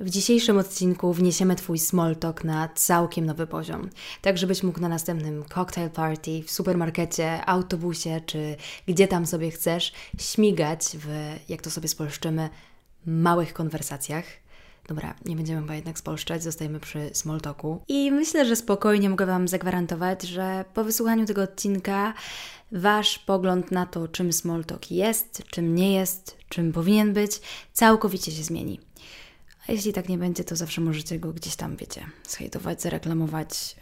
W dzisiejszym odcinku wniesiemy Twój small talk na całkiem nowy poziom, tak żebyś mógł na następnym cocktail party, w supermarkecie, autobusie czy gdzie tam sobie chcesz śmigać w, jak to sobie spolszczymy, małych konwersacjach. Dobra, nie będziemy chyba jednak spolszczać, zostajemy przy small talku. I myślę, że spokojnie mogę Wam zagwarantować, że po wysłuchaniu tego odcinka Wasz pogląd na to, czym small talk jest, czym nie jest, czym powinien być, całkowicie się zmieni. A jeśli tak nie będzie, to zawsze możecie go gdzieś tam, wiecie, zhejtować, zareklamować.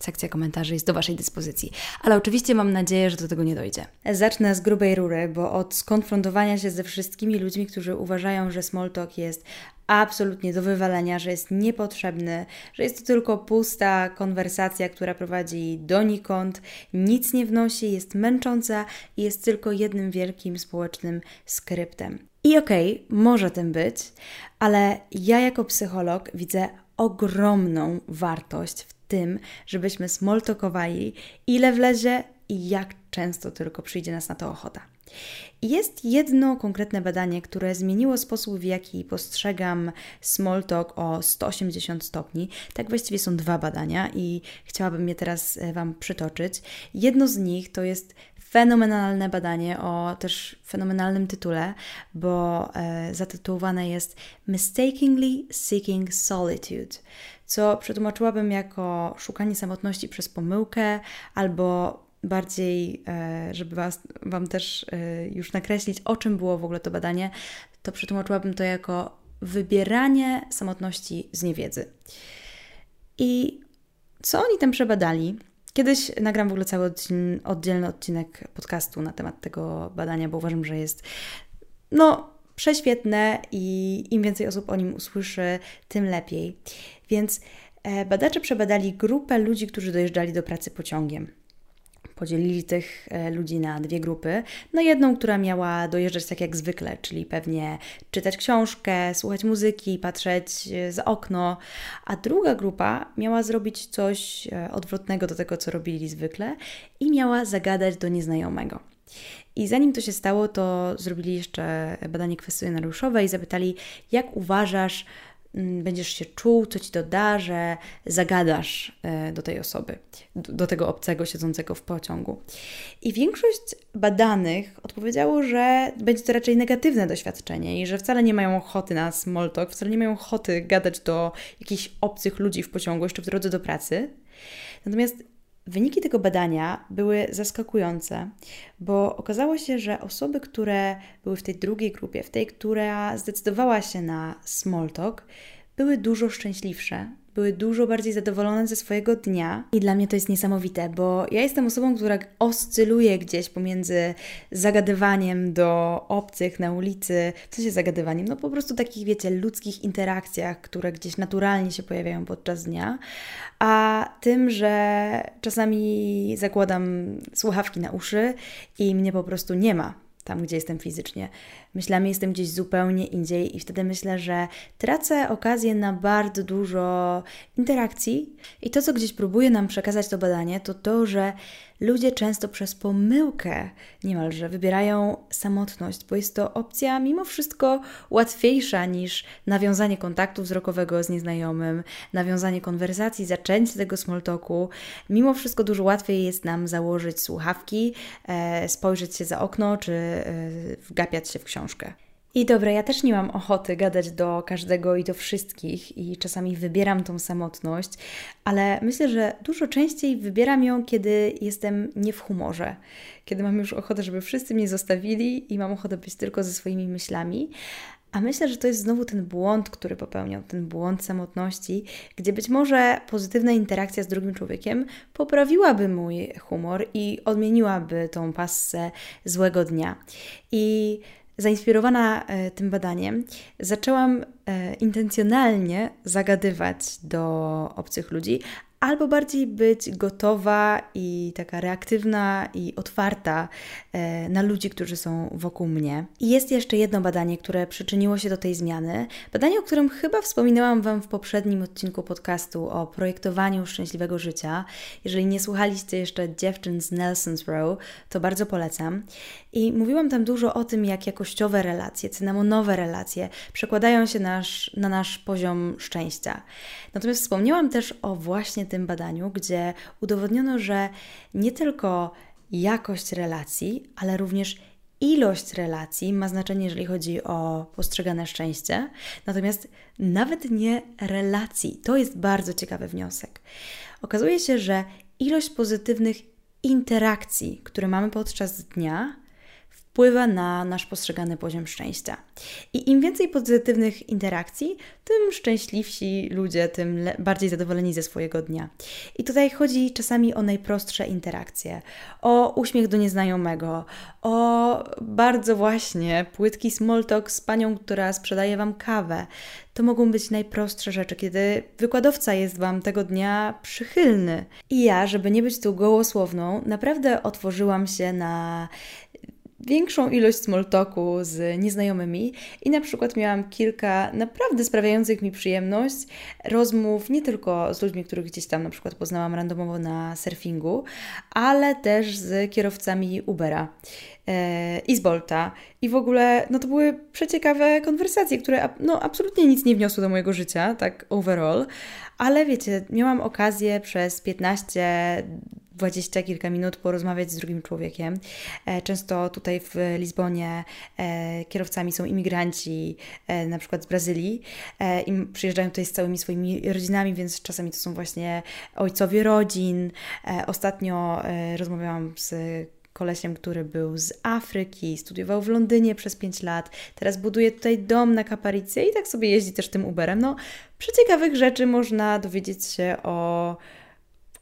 Sekcja komentarzy jest do Waszej dyspozycji. Ale oczywiście mam nadzieję, że do tego nie dojdzie. Zacznę z grubej rury, bo od skonfrontowania się ze wszystkimi ludźmi, którzy uważają, że small talk jest absolutnie do wywalenia, że jest niepotrzebny, że jest to tylko pusta konwersacja, która prowadzi donikąd, nic nie wnosi, jest męcząca i jest tylko jednym wielkim społecznym skryptem. I okej, okay, może tym być, ale ja jako psycholog widzę ogromną wartość w tym, żebyśmy smoltokowali, ile wlezie i jak często tylko przyjdzie nas na to ochota. Jest jedno konkretne badanie, które zmieniło sposób, w jaki postrzegam small talk o 180 stopni. Tak właściwie są dwa badania i chciałabym je teraz e, Wam przytoczyć. Jedno z nich to jest fenomenalne badanie o też fenomenalnym tytule, bo e, zatytułowane jest Mistakenly Seeking Solitude, co przetłumaczyłabym jako szukanie samotności przez pomyłkę albo bardziej, e, żeby was, Wam też e, już nakreślić, o czym było w ogóle to badanie, to przetłumaczyłabym to jako wybieranie samotności z niewiedzy. I co oni tam przebadali? Kiedyś nagram w ogóle cały oddzielny odcinek podcastu na temat tego badania, bo uważam, że jest no prześwietne i im więcej osób o nim usłyszy, tym lepiej. Więc e, badacze przebadali grupę ludzi, którzy dojeżdżali do pracy pociągiem podzielili tych e, ludzi na dwie grupy. No jedną, która miała dojeżdżać tak jak zwykle, czyli pewnie czytać książkę, słuchać muzyki, patrzeć e, za okno, a druga grupa miała zrobić coś odwrotnego do tego, co robili zwykle i miała zagadać do nieznajomego. I zanim to się stało, to zrobili jeszcze badanie kwestionariuszowe i zapytali, jak uważasz, Mm, będziesz się czuł, co ci to da, że zagadasz e, do tej osoby, do tego obcego siedzącego w pociągu. I większość badanych odpowiedziało, że będzie to raczej negatywne doświadczenie i że wcale nie mają ochoty na small talk, wcale nie mają ochoty gadać do jakichś obcych ludzi w pociągu, jeszcze w drodze do pracy. Natomiast Wyniki tego badania były zaskakujące, bo okazało się, że osoby, które były w tej drugiej grupie, w tej, która zdecydowała się na small talk, były dużo szczęśliwsze były dużo bardziej zadowolone ze swojego dnia. I dla mnie to jest niesamowite, bo ja jestem osobą, która oscyluje gdzieś pomiędzy zagadywaniem do obcych na ulicy, w sensie zagadywaniem, no po prostu takich, wiecie, ludzkich interakcjach, które gdzieś naturalnie się pojawiają podczas dnia, a tym, że czasami zakładam słuchawki na uszy i mnie po prostu nie ma tam, gdzie jestem fizycznie. Myślami jestem gdzieś zupełnie indziej i wtedy myślę, że tracę okazję na bardzo dużo interakcji. I to, co gdzieś próbuje nam przekazać to badanie, to to, że ludzie często przez pomyłkę niemalże wybierają samotność, bo jest to opcja mimo wszystko łatwiejsza niż nawiązanie kontaktu wzrokowego z nieznajomym, nawiązanie konwersacji, zaczęcie tego small talku. Mimo wszystko dużo łatwiej jest nam założyć słuchawki, e, spojrzeć się za okno czy e, wgapiać się w książkę. I dobra, ja też nie mam ochoty gadać do każdego i do wszystkich, i czasami wybieram tą samotność, ale myślę, że dużo częściej wybieram ją, kiedy jestem nie w humorze, kiedy mam już ochotę, żeby wszyscy mnie zostawili i mam ochotę być tylko ze swoimi myślami. A myślę, że to jest znowu ten błąd, który popełniał, ten błąd samotności, gdzie być może pozytywna interakcja z drugim człowiekiem poprawiłaby mój humor i odmieniłaby tą passę złego dnia. I Zainspirowana e, tym badaniem, zaczęłam e, intencjonalnie zagadywać do obcych ludzi, albo bardziej być gotowa i taka reaktywna i otwarta e, na ludzi, którzy są wokół mnie. I jest jeszcze jedno badanie, które przyczyniło się do tej zmiany. Badanie, o którym chyba wspominałam Wam w poprzednim odcinku podcastu o projektowaniu szczęśliwego życia. Jeżeli nie słuchaliście jeszcze dziewczyn z Nelson's Row, to bardzo polecam. I mówiłam tam dużo o tym, jak jakościowe relacje, cynamonowe relacje przekładają się nasz, na nasz poziom szczęścia. Natomiast wspomniałam też o właśnie tym badaniu, gdzie udowodniono, że nie tylko jakość relacji, ale również ilość relacji ma znaczenie, jeżeli chodzi o postrzegane szczęście, natomiast nawet nie relacji. To jest bardzo ciekawy wniosek. Okazuje się, że ilość pozytywnych interakcji, które mamy podczas dnia, wpływa na nasz postrzegany poziom szczęścia. I im więcej pozytywnych interakcji, tym szczęśliwsi ludzie, tym bardziej zadowoleni ze swojego dnia. I tutaj chodzi czasami o najprostsze interakcje, o uśmiech do nieznajomego, o bardzo właśnie płytki small talk z panią, która sprzedaje Wam kawę. To mogą być najprostsze rzeczy, kiedy wykładowca jest Wam tego dnia przychylny. I ja, żeby nie być tu gołosłowną, naprawdę otworzyłam się na większą ilość small talku z nieznajomymi i na przykład miałam kilka naprawdę sprawiających mi przyjemność rozmów nie tylko z ludźmi, których gdzieś tam na przykład poznałam randomowo na surfingu, ale też z kierowcami Ubera e, i z Bolta. I w ogóle, no to były przeciekawe konwersacje, które no, absolutnie nic nie wniosły do mojego życia, tak overall, ale wiecie, miałam okazję przez 15 dwadzieścia kilka minut porozmawiać z drugim człowiekiem. E, często tutaj w Lizbonie e, kierowcami są imigranci, e, na przykład z Brazylii, i przyjeżdżają tutaj z całymi swoimi rodzinami, więc czasami to są właśnie ojcowie rodzin. Ostatnio rozmawiałam z kolesiem, który był z Afryki, studiował w Londynie przez 5 lat, teraz buduje tutaj dom na Kaparicy i tak sobie jeździ też tym Uberem. No, przy ciekawych rzeczy można dowiedzieć się o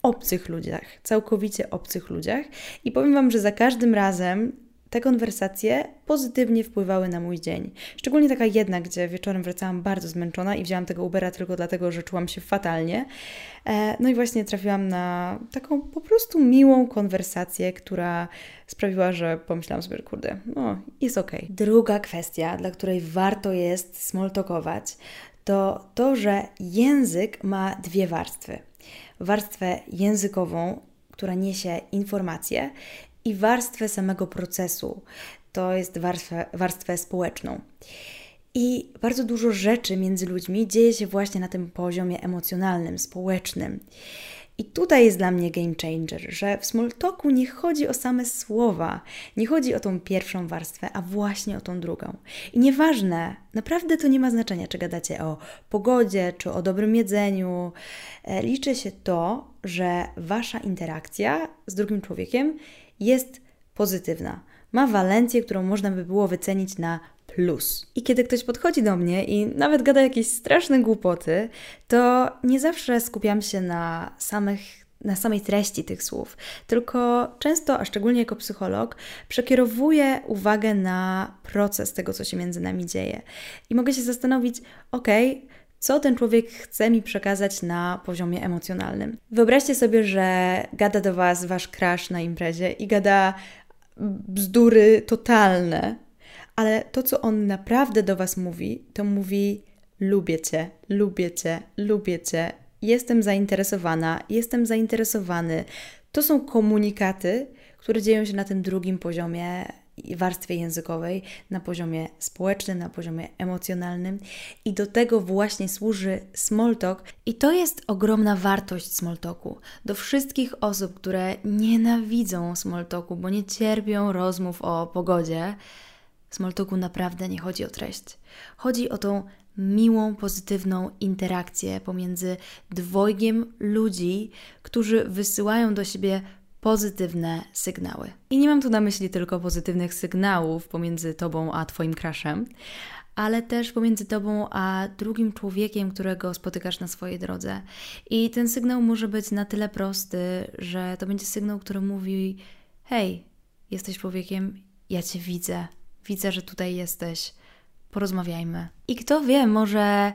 obcych ludziach, całkowicie obcych ludziach. I powiem Wam, że za każdym razem te konwersacje pozytywnie wpływały na mój dzień. Szczególnie taka jedna, gdzie wieczorem wracałam bardzo zmęczona i wzięłam tego Ubera tylko dlatego, że czułam się fatalnie. E, no i właśnie trafiłam na taką po prostu miłą konwersację, która sprawiła, że pomyślałam sobie, kurde, no jest okej. Okay. Druga kwestia, dla której warto jest smoltokować, to to, że język ma dwie warstwy – warstwę językową, która niesie informacje, i warstwę samego procesu, to jest warstwę, warstwę społeczną. I bardzo dużo rzeczy między ludźmi dzieje się właśnie na tym poziomie emocjonalnym, społecznym. I tutaj jest dla mnie game changer, że w Smalltalku nie chodzi o same słowa, nie chodzi o tą pierwszą warstwę, a właśnie o tą drugą. I nieważne, naprawdę to nie ma znaczenia, czy gadacie o pogodzie, czy o dobrym jedzeniu. E, liczy się to, że wasza interakcja z drugim człowiekiem jest pozytywna. Ma walencję, którą można by było wycenić na plus. I kiedy ktoś podchodzi do mnie i nawet gada jakieś straszne głupoty, to nie zawsze skupiam się na samych na samej treści tych słów, tylko często, a szczególnie jako psycholog, przekierowuję uwagę na proces tego, co się między nami dzieje. I mogę się zastanowić, ok, co ten człowiek chce mi przekazać na poziomie emocjonalnym. Wyobraźcie sobie, że gada do Was Wasz crush na imprezie i gada bzdury totalne, ale to, co on naprawdę do Was mówi, to mówi: Lubię Cię, lubię Cię, lubię Cię, jestem zainteresowana, jestem zainteresowany. To są komunikaty, które dzieją się na tym drugim poziomie warstwie językowej, na poziomie społecznym, na poziomie emocjonalnym i do tego właśnie służy Smalltalk i to jest ogromna wartość Smalltalku. Do wszystkich osób, które nienawidzą Smalltalku, bo nie cierpią rozmów o pogodzie, Smalltalku naprawdę nie chodzi o treść. Chodzi o tą miłą, pozytywną interakcję pomiędzy dwojgiem ludzi, którzy wysyłają do siebie pozytywne sygnały. I nie mam tu na myśli tylko pozytywnych sygnałów pomiędzy tobą a twoim crashem, ale też pomiędzy tobą a drugim człowiekiem, którego spotykasz na swojej drodze. I ten sygnał może być na tyle prosty, że to będzie sygnał, który mówi: Hej, jesteś człowiekiem, ja cię widzę, widzę, że tutaj jesteś, porozmawiajmy. I kto wie, może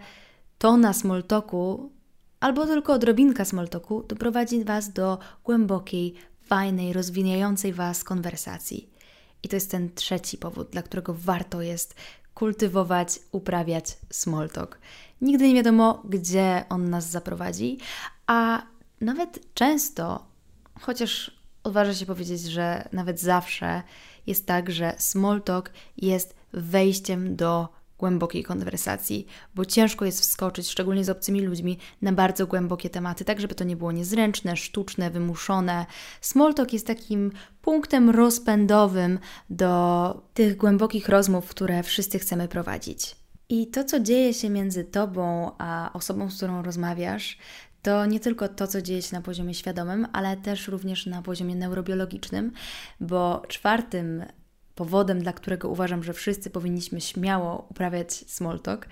to na smoltoku, albo tylko odrobinka smoltoku, doprowadzi Was do głębokiej, fajnej, rozwijającej Was konwersacji. I to jest ten trzeci powód, dla którego warto jest kultywować, uprawiać small talk. Nigdy nie wiadomo, gdzie on nas zaprowadzi, a nawet często, chociaż odważę się powiedzieć, że nawet zawsze jest tak, że small talk jest wejściem do głębokiej konwersacji, bo ciężko jest wskoczyć, szczególnie z obcymi ludźmi, na bardzo głębokie tematy, tak żeby to nie było niezręczne, sztuczne, wymuszone. Small talk jest takim punktem rozpędowym do tych głębokich rozmów, które wszyscy chcemy prowadzić. I to, co dzieje się między tobą a osobą, z którą rozmawiasz, to nie tylko to, co dzieje się na poziomie świadomym, ale też również na poziomie neurobiologicznym, bo czwartym powodem, dla którego uważam, że wszyscy powinniśmy śmiało uprawiać small talk,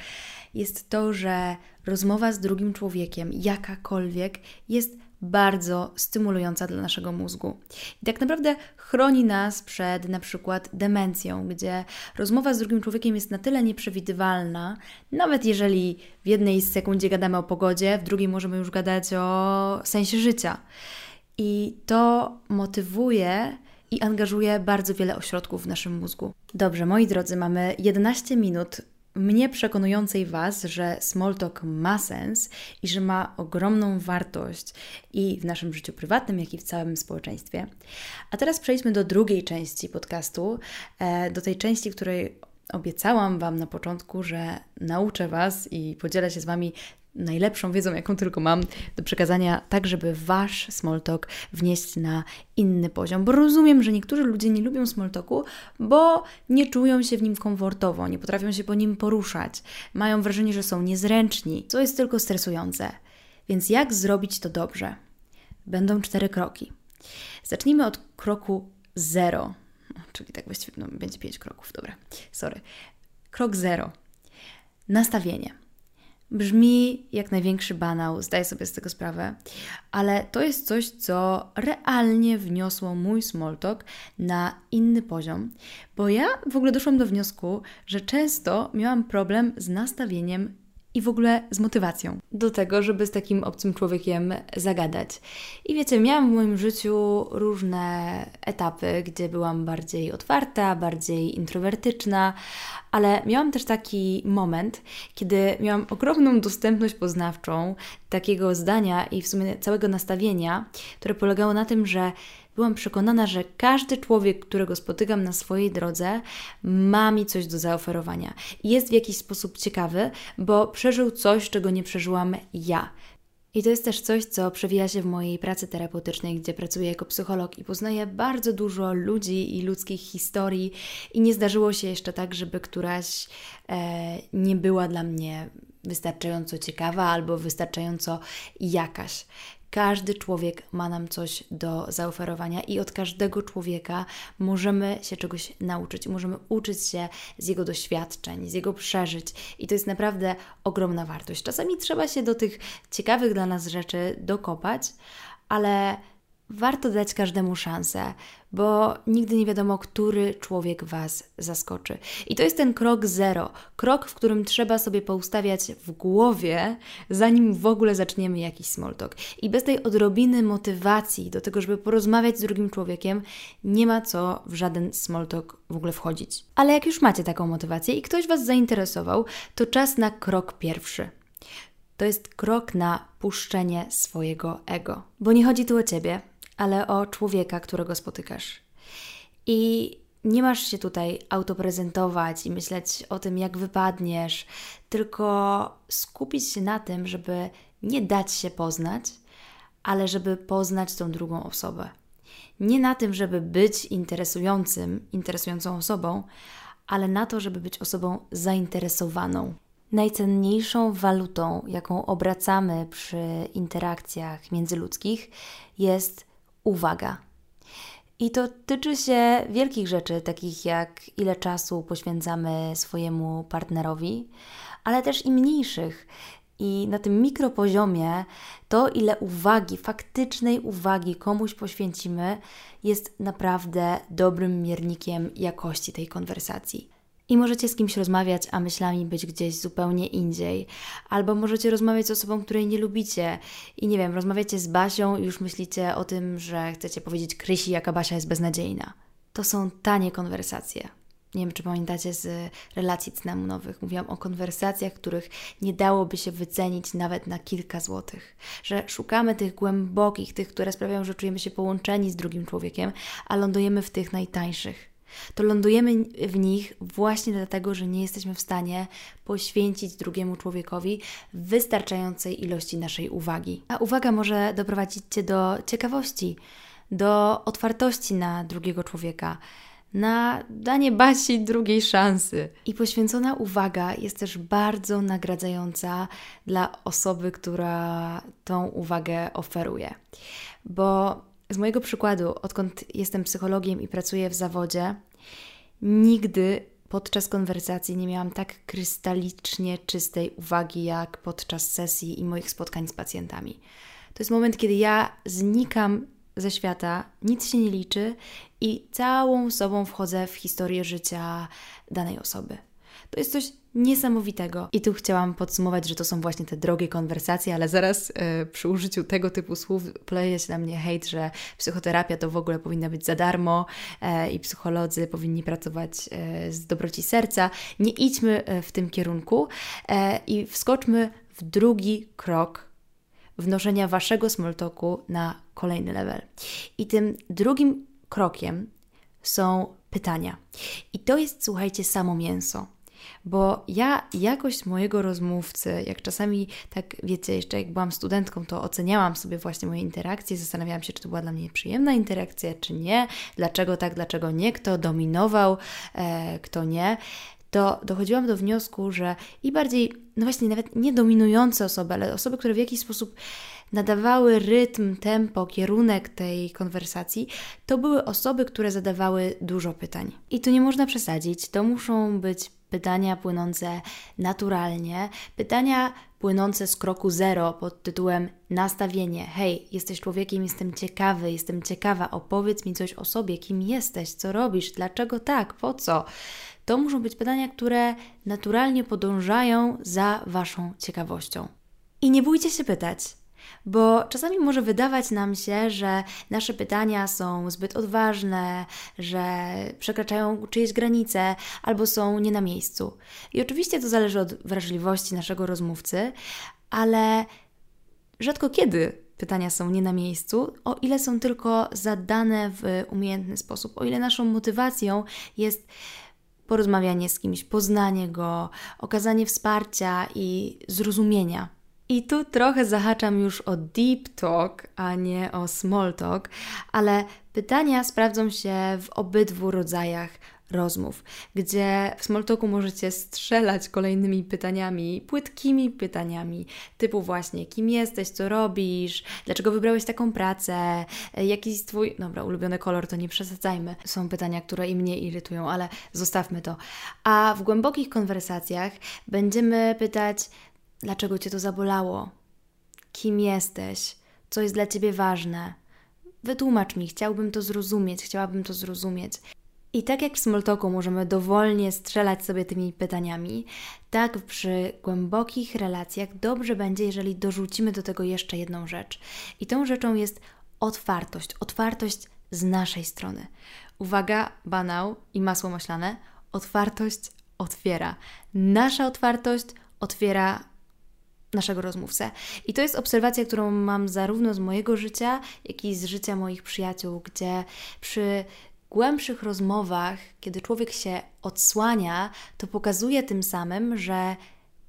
jest to, że rozmowa z drugim człowiekiem, jakakolwiek, jest bardzo stymulująca dla naszego mózgu. I tak naprawdę chroni nas przed na przykład demencją, gdzie rozmowa z drugim człowiekiem jest na tyle nieprzewidywalna, nawet jeżeli w jednej sekundzie gadamy o pogodzie, w drugiej możemy już gadać o sensie życia. I to motywuje i angażuje bardzo wiele ośrodków w naszym mózgu. Dobrze, moi drodzy, mamy 11 minut mnie przekonującej Was, że small talk ma sens i że ma ogromną wartość i w naszym życiu prywatnym, jak i w całym społeczeństwie. A teraz przejdźmy do drugiej części podcastu, e, do tej części, której obiecałam Wam na początku, że nauczę Was i podzielę się z Wami najlepszą wiedzą, jaką tylko mam do przekazania, tak żeby Wasz small talk wnieść na inny poziom. Bo rozumiem, że niektórzy ludzie nie lubią small talku, bo nie czują się w nim komfortowo, nie potrafią się po nim poruszać, mają wrażenie, że są niezręczni, co jest tylko stresujące. Więc jak zrobić to dobrze? Będą cztery kroki. Zacznijmy od kroku zero, czyli tak właściwie no, będzie pięć kroków, dobra, sorry. Krok zero. Nastawienie. Brzmi jak największy banał, zdaję sobie z tego sprawę, ale to jest coś, co realnie wniosło mój small talk na inny poziom, bo ja w ogóle doszłam do wniosku, że często miałam problem z nastawieniem i w ogóle z motywacją do tego, żeby z takim obcym człowiekiem zagadać. I wiecie, miałam w moim życiu różne etapy, gdzie byłam bardziej otwarta, bardziej introwertyczna, ale miałam też taki moment, kiedy miałam ogromną dostępność poznawczą takiego zdania i w sumie całego nastawienia, które polegało na tym, że byłam przekonana, że każdy człowiek, którego spotykam na swojej drodze, ma mi coś do zaoferowania. Jest w jakiś sposób ciekawy, bo przeżył coś, czego nie przeżyłam ja. I to jest też coś, co przewija się w mojej pracy terapeutycznej, gdzie pracuję jako psycholog i poznaję bardzo dużo ludzi i ludzkich historii, i nie zdarzyło się jeszcze tak, żeby któraś e, nie była dla mnie wystarczająco ciekawa albo wystarczająco jakaś. Każdy człowiek ma nam coś do zaoferowania i od każdego człowieka możemy się czegoś nauczyć, możemy uczyć się z jego doświadczeń, z jego przeżyć i to jest naprawdę ogromna wartość. Czasami trzeba się do tych ciekawych dla nas rzeczy dokopać, ale warto dać każdemu szansę, bo nigdy nie wiadomo, który człowiek Was zaskoczy. I to jest ten krok zero. Krok, w którym trzeba sobie poustawiać w głowie, zanim w ogóle zaczniemy jakiś small talk. I bez tej odrobiny motywacji do tego, żeby porozmawiać z drugim człowiekiem, nie ma co w żaden small talk w ogóle wchodzić. Ale jak już macie taką motywację i ktoś Was zainteresował, to czas na krok pierwszy. To jest krok na puszczenie swojego ego. Bo nie chodzi tu o Ciebie, ale o człowieka, którego spotykasz. I nie masz się tutaj autoprezentować i myśleć o tym, jak wypadniesz, tylko skupić się na tym, żeby nie dać się poznać, ale żeby poznać tą drugą osobę. Nie na tym, żeby być interesującym, interesującą osobą, ale na to, żeby być osobą zainteresowaną. Najcenniejszą walutą, jaką obracamy przy interakcjach międzyludzkich, jest uwaga. I to tyczy się wielkich rzeczy, takich jak ile czasu poświęcamy swojemu partnerowi, ale też i mniejszych. I na tym mikropoziomie to, ile uwagi, faktycznej uwagi komuś poświęcimy, jest naprawdę dobrym miernikiem jakości tej konwersacji. I możecie z kimś rozmawiać, a myślami być gdzieś zupełnie indziej. Albo możecie rozmawiać z osobą, której nie lubicie. I nie wiem, rozmawiacie z Basią i już myślicie o tym, że chcecie powiedzieć Krysi, jaka Basia jest beznadziejna. To są tanie konwersacje. Nie wiem, czy pamiętacie z relacji cynamonowych. Mówiłam o konwersacjach, których nie dałoby się wycenić nawet na kilka złotych. Że szukamy tych głębokich, tych, które sprawiają, że czujemy się połączeni z drugim człowiekiem, a lądujemy w tych najtańszych to lądujemy w nich właśnie dlatego, że nie jesteśmy w stanie poświęcić drugiemu człowiekowi wystarczającej ilości naszej uwagi. A uwaga może doprowadzić Cię do ciekawości, do otwartości na drugiego człowieka, na danie Basi drugiej szansy. I poświęcona uwaga jest też bardzo nagradzająca dla osoby, która tą uwagę oferuje. Bo z mojego przykładu, odkąd jestem psychologiem i pracuję w zawodzie, nigdy podczas konwersacji nie miałam tak krystalicznie czystej uwagi jak podczas sesji i moich spotkań z pacjentami. To jest moment, kiedy ja znikam ze świata, nic się nie liczy i całą sobą wchodzę w historię życia danej osoby. To jest coś niesamowitego. I tu chciałam podsumować, że to są właśnie te drogie konwersacje, ale zaraz e, przy użyciu tego typu słów pleje się na mnie hejt, że psychoterapia to w ogóle powinna być za darmo e, i psycholodzy powinni pracować e, z dobroci serca. Nie idźmy w tym kierunku i wskoczmy w drugi krok wnoszenia waszego smoltoku na kolejny level. I tym drugim krokiem są pytania. I to jest, słuchajcie, samo mięso. Bo ja jakość mojego rozmówcy, jak czasami, tak wiecie, jeszcze jak byłam studentką, to oceniałam sobie właśnie moje interakcje, zastanawiałam się, czy to była dla mnie przyjemna interakcja, czy nie, dlaczego tak, dlaczego nie, kto dominował, e, kto nie to dochodziłam do wniosku, że i bardziej, no właśnie, nawet nie dominujące osoby, ale osoby, które w jakiś sposób nadawały rytm, tempo, kierunek tej konwersacji, to były osoby, które zadawały dużo pytań. I tu nie można przesadzić, to muszą być pytania płynące naturalnie, pytania płynące z kroku zero pod tytułem nastawienie. Hej, jesteś człowiekiem, jestem ciekawy, jestem ciekawa, opowiedz mi coś o sobie, kim jesteś, co robisz, dlaczego tak, po co. To muszą być pytania, które naturalnie podążają za Waszą ciekawością. I nie bójcie się pytać, bo czasami może wydawać nam się, że nasze pytania są zbyt odważne, że przekraczają czyjeś granice albo są nie na miejscu. I oczywiście to zależy od wrażliwości naszego rozmówcy, ale rzadko kiedy pytania są nie na miejscu, o ile są tylko zadane w umiejętny sposób, o ile naszą motywacją jest porozmawianie z kimś, poznanie go, okazanie wsparcia i zrozumienia. I tu trochę zahaczam już o deep talk, a nie o small talk, ale pytania sprawdzą się w obydwu rodzajach rozmów, gdzie w Smalltalku możecie strzelać kolejnymi pytaniami, płytkimi pytaniami, typu właśnie kim jesteś, co robisz, dlaczego wybrałeś taką pracę, jaki jest Twój, dobra, ulubiony kolor, to nie przesadzajmy. Są pytania, które i mnie irytują, ale zostawmy to. A w głębokich konwersacjach będziemy pytać, dlaczego Cię to zabolało, kim jesteś, co jest dla Ciebie ważne. Wytłumacz mi, chciałbym to zrozumieć, chciałabym to zrozumieć. I tak jak w Smalltalku możemy dowolnie strzelać sobie tymi pytaniami, tak przy głębokich relacjach dobrze będzie, jeżeli dorzucimy do tego jeszcze jedną rzecz. I tą rzeczą jest otwartość. Otwartość z naszej strony. Uwaga, banał i masło maślane. Otwartość otwiera. Nasza otwartość otwiera naszego rozmówcę. I to jest obserwacja, którą mam zarówno z mojego życia, jak i z życia moich przyjaciół, gdzie przy głębszych rozmowach, kiedy człowiek się odsłania, to pokazuje tym samym, że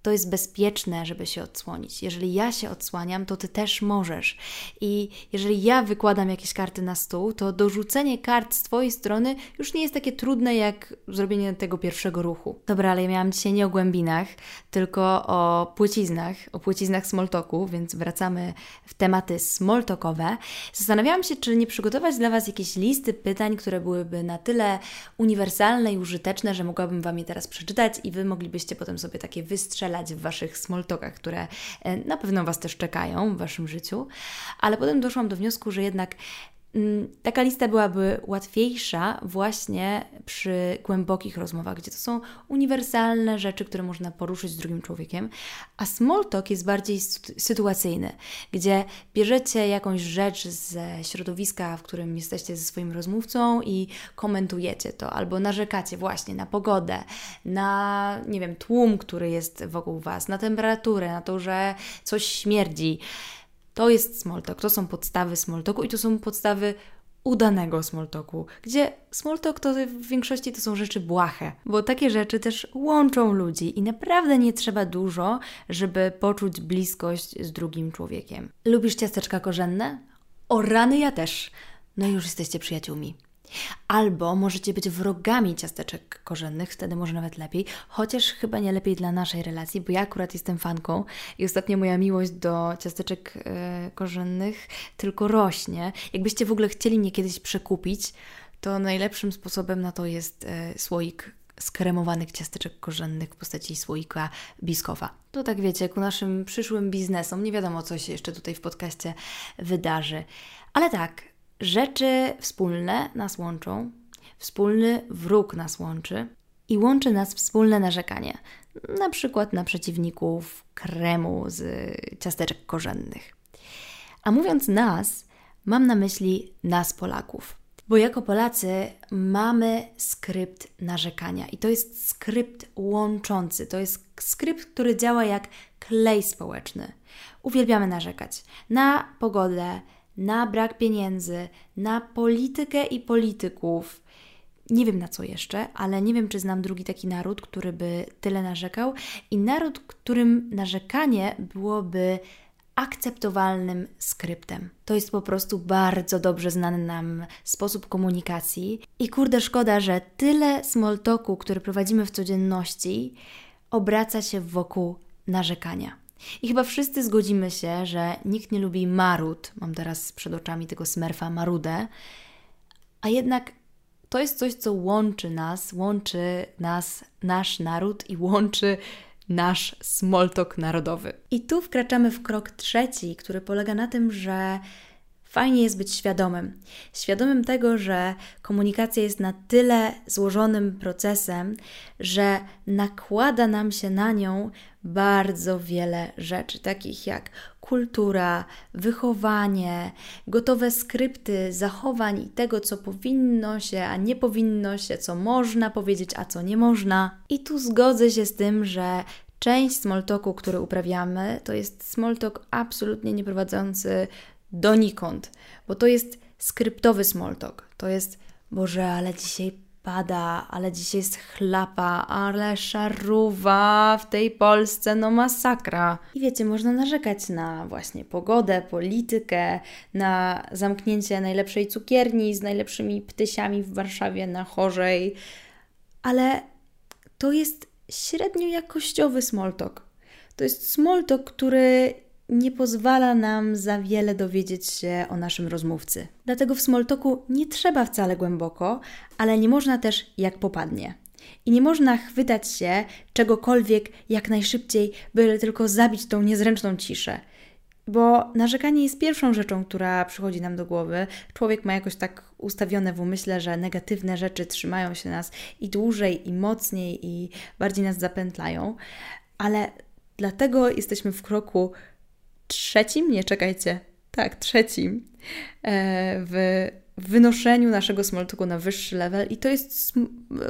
to jest bezpieczne, żeby się odsłonić. Jeżeli ja się odsłaniam, to ty też możesz. I jeżeli ja wykładam jakieś karty na stół, to dorzucenie kart z twojej strony już nie jest takie trudne jak zrobienie tego pierwszego ruchu. Dobra, ale ja miałam dzisiaj nie o głębinach, tylko o płciznach, o płciznach smoltoku, więc wracamy w tematy smoltokowe. Zastanawiałam się, czy nie przygotować dla Was jakieś listy pytań, które byłyby na tyle uniwersalne i użyteczne, że mogłabym Wam je teraz przeczytać i Wy moglibyście potem sobie takie wystrzelać w Waszych smoltokach, które e, na pewno Was też czekają w Waszym życiu. Ale potem doszłam do wniosku, że jednak taka lista byłaby łatwiejsza właśnie przy głębokich rozmowach, gdzie to są uniwersalne rzeczy, które można poruszyć z drugim człowiekiem, a small talk jest bardziej sytuacyjny, gdzie bierzecie jakąś rzecz ze środowiska, w którym jesteście ze swoim rozmówcą i komentujecie to, albo narzekacie właśnie na pogodę, na, nie wiem, tłum, który jest wokół Was, na temperaturę, na to, że coś śmierdzi. To jest small talk, to są podstawy small talku i to są podstawy udanego smalltalku, gdzie smalltalk to w większości to są rzeczy błahe, bo takie rzeczy też łączą ludzi i naprawdę nie trzeba dużo, żeby poczuć bliskość z drugim człowiekiem. Lubisz ciasteczka korzenne? O rany ja też. No już jesteście przyjaciółmi. Albo możecie być wrogami ciasteczek korzennych, wtedy może nawet lepiej, chociaż chyba nie lepiej dla naszej relacji, bo ja akurat jestem fanką i ostatnio moja miłość do ciasteczek e, korzennych tylko rośnie. Jakbyście w ogóle chcieli mnie kiedyś przekupić, to najlepszym sposobem na to jest e, słoik skremowanych ciasteczek korzennych w postaci słoika biskowa. To tak wiecie, ku naszym przyszłym biznesom, nie wiadomo co się jeszcze tutaj w podcaście wydarzy. Ale tak, Rzeczy wspólne nas łączą, wspólny wróg nas łączy i łączy nas wspólne narzekanie, na przykład na przeciwników kremu z ciasteczek korzennych. A mówiąc nas, mam na myśli nas Polaków. Bo jako Polacy mamy skrypt narzekania i to jest skrypt łączący, to jest skrypt, który działa jak klej społeczny. Uwielbiamy narzekać na pogodę, na brak pieniędzy, na politykę i polityków. Nie wiem na co jeszcze, ale nie wiem, czy znam drugi taki naród, który by tyle narzekał, i naród, którym narzekanie byłoby akceptowalnym skryptem. To jest po prostu bardzo dobrze znany nam sposób komunikacji. I kurde, szkoda, że tyle small talku, który prowadzimy w codzienności, obraca się wokół narzekania. I chyba wszyscy zgodzimy się, że nikt nie lubi marud. Mam teraz przed oczami tego smerfa marudę. A jednak to jest coś, co łączy nas, łączy nas, nasz naród i łączy nasz smoltok narodowy. I tu wkraczamy w krok trzeci, który polega na tym, że Fajnie jest być świadomym. Świadomym tego, że komunikacja jest na tyle złożonym procesem, że nakłada nam się na nią bardzo wiele rzeczy, takich jak kultura, wychowanie, gotowe skrypty zachowań i tego, co powinno się, a nie powinno się, co można powiedzieć, a co nie można. I tu zgodzę się z tym, że część smalltalku, który uprawiamy, to jest smalltalk absolutnie nie prowadzący donikąd, bo to jest skryptowy smalltalk. To jest, Boże, ale dzisiaj pada, ale dzisiaj jest chlapa, ale szaruwa w tej Polsce, no masakra. I wiecie, można narzekać na właśnie pogodę, politykę, na zamknięcie najlepszej cukierni z najlepszymi ptysiami w Warszawie na chorzej, ale to jest średnio jakościowy smalltalk. To jest smalltalk, który nie pozwala nam za wiele dowiedzieć się o naszym rozmówcy. Dlatego w smoltoku nie trzeba wcale głęboko, ale nie można też jak popadnie. I nie można chwytać się czegokolwiek jak najszybciej, byle tylko zabić tą niezręczną ciszę. Bo narzekanie jest pierwszą rzeczą, która przychodzi nam do głowy. Człowiek ma jakoś tak ustawione w umyśle, że negatywne rzeczy trzymają się nas i dłużej, i mocniej, i bardziej nas zapętlają. Ale dlatego jesteśmy w kroku trzecim, nie czekajcie, tak, trzecim. E, w wynoszeniu naszego smoltoku na wyższy level. I to jest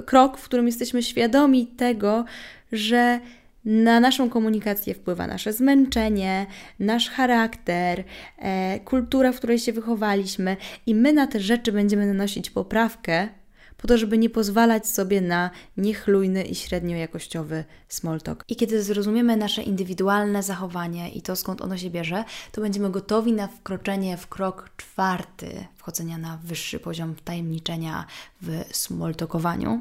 krok, w którym jesteśmy świadomi tego, że na naszą komunikację wpływa nasze zmęczenie, nasz charakter, e, kultura, w której się wychowaliśmy, i my na te rzeczy będziemy nanosić poprawkę, po to, żeby nie pozwalać sobie na niechlujny i średnio jakościowy small talk. I kiedy zrozumiemy nasze indywidualne zachowanie i to skąd ono się bierze, to będziemy gotowi na wkroczenie w krok czwarty wchodzenia na wyższy poziom tajemniczenia w small talkowaniu.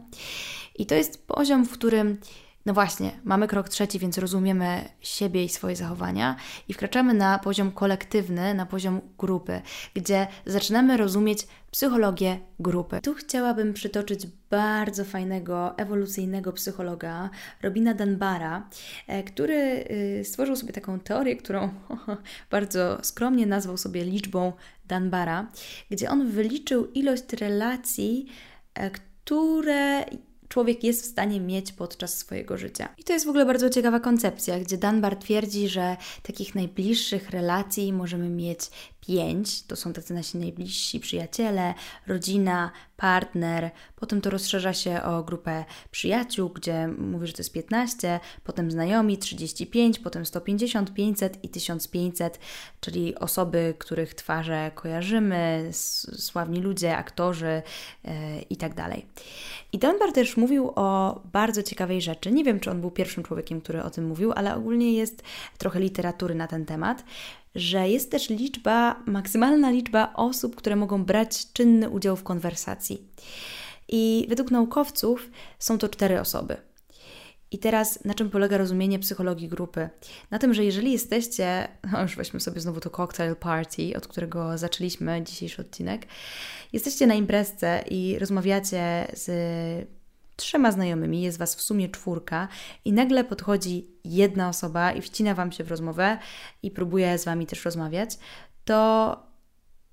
I to jest poziom, w którym no właśnie, mamy krok trzeci, więc rozumiemy siebie i swoje zachowania i wkraczamy na poziom kolektywny, na poziom grupy, gdzie zaczynamy rozumieć psychologię grupy. Tu chciałabym przytoczyć bardzo fajnego, ewolucyjnego psychologa, Robina Dunbara, e, który y, stworzył sobie taką teorię, którą bardzo skromnie nazwał sobie liczbą Dunbara, gdzie on wyliczył ilość relacji, e, które człowiek jest w stanie mieć podczas swojego życia. I to jest w ogóle bardzo ciekawa koncepcja, gdzie Dunbar twierdzi, że takich najbliższych relacji możemy mieć pięć, to są tacy nasi najbliżsi przyjaciele, rodzina, partner, potem to rozszerza się o grupę przyjaciół, gdzie mówię, że to jest 15, potem znajomi 35, potem 150, 500 i 1500, czyli osoby, których twarze kojarzymy, sławni ludzie, aktorzy yy, i tak dalej. I Dunbar też mówił o bardzo ciekawej rzeczy. Nie wiem, czy on był pierwszym człowiekiem, który o tym mówił, ale ogólnie jest trochę literatury na ten temat że jest też liczba, maksymalna liczba osób, które mogą brać czynny udział w konwersacji. I według naukowców są to cztery osoby. I teraz na czym polega rozumienie psychologii grupy? Na tym, że jeżeli jesteście, no już weźmy sobie znowu to cocktail party, od którego zaczęliśmy dzisiejszy odcinek, jesteście na imprezce i rozmawiacie z trzema znajomymi, jest Was w sumie czwórka i nagle podchodzi jedna osoba i wcina Wam się w rozmowę i próbuje z Wami też rozmawiać, to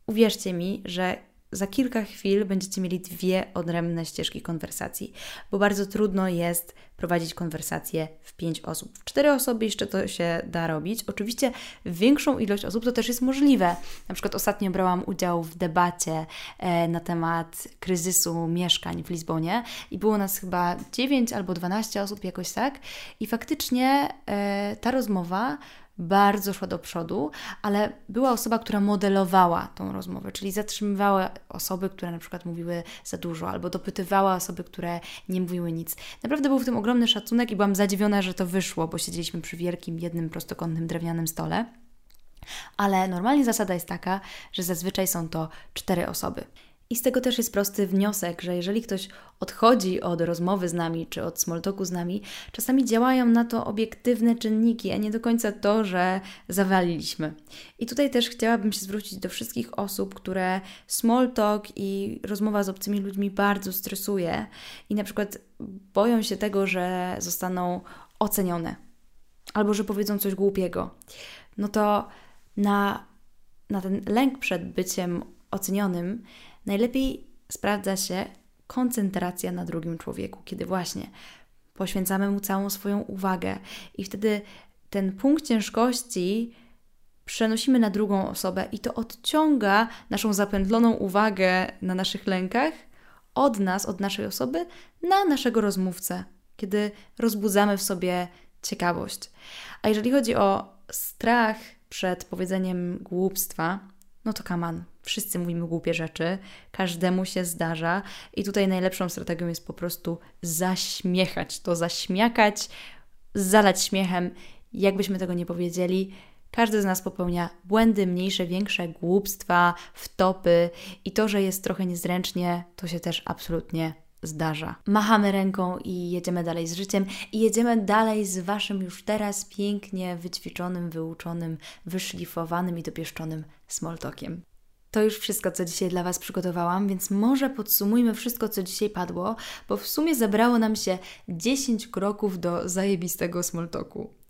uwierzcie mi, że za kilka chwil będziecie mieli dwie odrębne ścieżki konwersacji, bo bardzo trudno jest prowadzić konwersację w pięć osób. W cztery osoby jeszcze to się da robić. Oczywiście większą ilość osób to też jest możliwe. Na przykład ostatnio brałam udział w debacie e, na temat kryzysu mieszkań w Lizbonie i było nas chyba 9 albo 12 osób jakoś tak i faktycznie e, ta rozmowa bardzo szła do przodu, ale była osoba, która modelowała tą rozmowę, czyli zatrzymywała osoby, które na przykład mówiły za dużo, albo dopytywała osoby, które nie mówiły nic. Naprawdę był w tym ogromny szacunek i byłam zadziwiona, że to wyszło, bo siedzieliśmy przy wielkim, jednym prostokątnym drewnianym stole. Ale normalnie zasada jest taka, że zazwyczaj są to cztery osoby. I z tego też jest prosty wniosek, że jeżeli ktoś odchodzi od rozmowy z nami czy od smalltalku z nami, czasami działają na to obiektywne czynniki, a nie do końca to, że zawaliliśmy. I tutaj też chciałabym się zwrócić do wszystkich osób, które smalltalk i rozmowa z obcymi ludźmi bardzo stresuje i na przykład boją się tego, że zostaną ocenione albo że powiedzą coś głupiego. No to na, na ten lęk przed byciem ocenionym Najlepiej sprawdza się koncentracja na drugim człowieku, kiedy właśnie poświęcamy mu całą swoją uwagę i wtedy ten punkt ciężkości przenosimy na drugą osobę i to odciąga naszą zapędloną uwagę na naszych lękach od nas, od naszej osoby, na naszego rozmówcę, kiedy rozbudzamy w sobie ciekawość. A jeżeli chodzi o strach przed powiedzeniem głupstwa, no to kaman, wszyscy mówimy głupie rzeczy, każdemu się zdarza i tutaj najlepszą strategią jest po prostu zaśmiechać to, zaśmiakać, zalać śmiechem, jakbyśmy tego nie powiedzieli. Każdy z nas popełnia błędy, mniejsze, większe, głupstwa, wtopy i to, że jest trochę niezręcznie, to się też absolutnie zdarza. Machamy ręką i jedziemy dalej z życiem i jedziemy dalej z Waszym już teraz pięknie wyćwiczonym, wyuczonym, wyszlifowanym i dopieszczonym smoltokiem. To już wszystko, co dzisiaj dla Was przygotowałam, więc może podsumujmy wszystko, co dzisiaj padło, bo w sumie zebrało nam się 10 kroków do zajebistego smoltoku.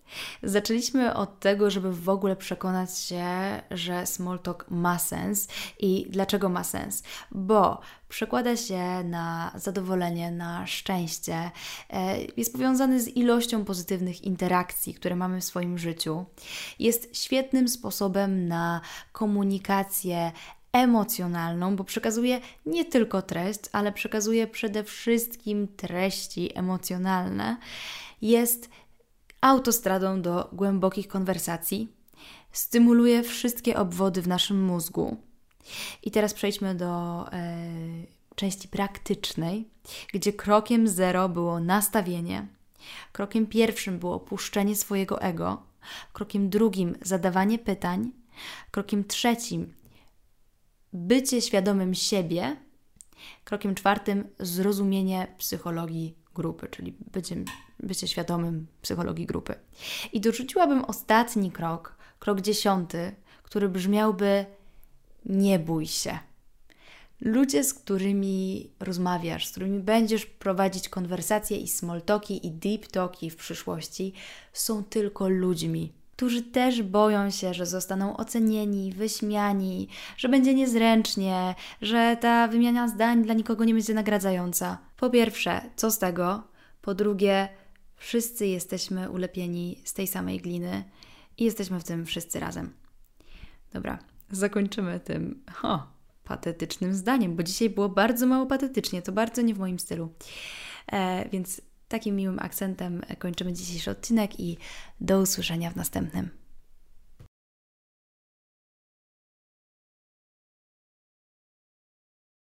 Zaczęliśmy od tego, żeby w ogóle przekonać się, że small talk ma sens i dlaczego ma sens? Bo przekłada się na zadowolenie, na szczęście, e, jest powiązany z ilością pozytywnych interakcji, które mamy w swoim życiu. Jest świetnym sposobem na komunikację emocjonalną, bo przekazuje nie tylko treść, ale przekazuje przede wszystkim treści emocjonalne. Jest autostradą do głębokich konwersacji, stymuluje wszystkie obwody w naszym mózgu. I teraz przejdźmy do e, części praktycznej, gdzie krokiem zero było nastawienie, krokiem pierwszym było opuszczenie swojego ego, krokiem drugim zadawanie pytań, krokiem trzecim bycie świadomym siebie, krokiem czwartym zrozumienie psychologii grupy, czyli bycie, bycie świadomym psychologii grupy. I dorzuciłabym ostatni krok, krok dziesiąty, który brzmiałby: nie bój się. Ludzie, z którymi rozmawiasz, z którymi będziesz prowadzić konwersacje i small talki i deep talki w przyszłości, są tylko ludźmi którzy też boją się, że zostaną ocenieni, wyśmiani, że będzie niezręcznie, że ta wymiana zdań dla nikogo nie będzie nagradzająca. Po pierwsze, co z tego? Po drugie, wszyscy jesteśmy ulepieni z tej samej gliny i jesteśmy w tym wszyscy razem. Dobra, zakończymy tym ho, patetycznym zdaniem, bo dzisiaj było bardzo mało patetycznie, to bardzo nie w moim stylu. E, więc takim miłym akcentem kończymy dzisiejszy odcinek i do usłyszenia w następnym.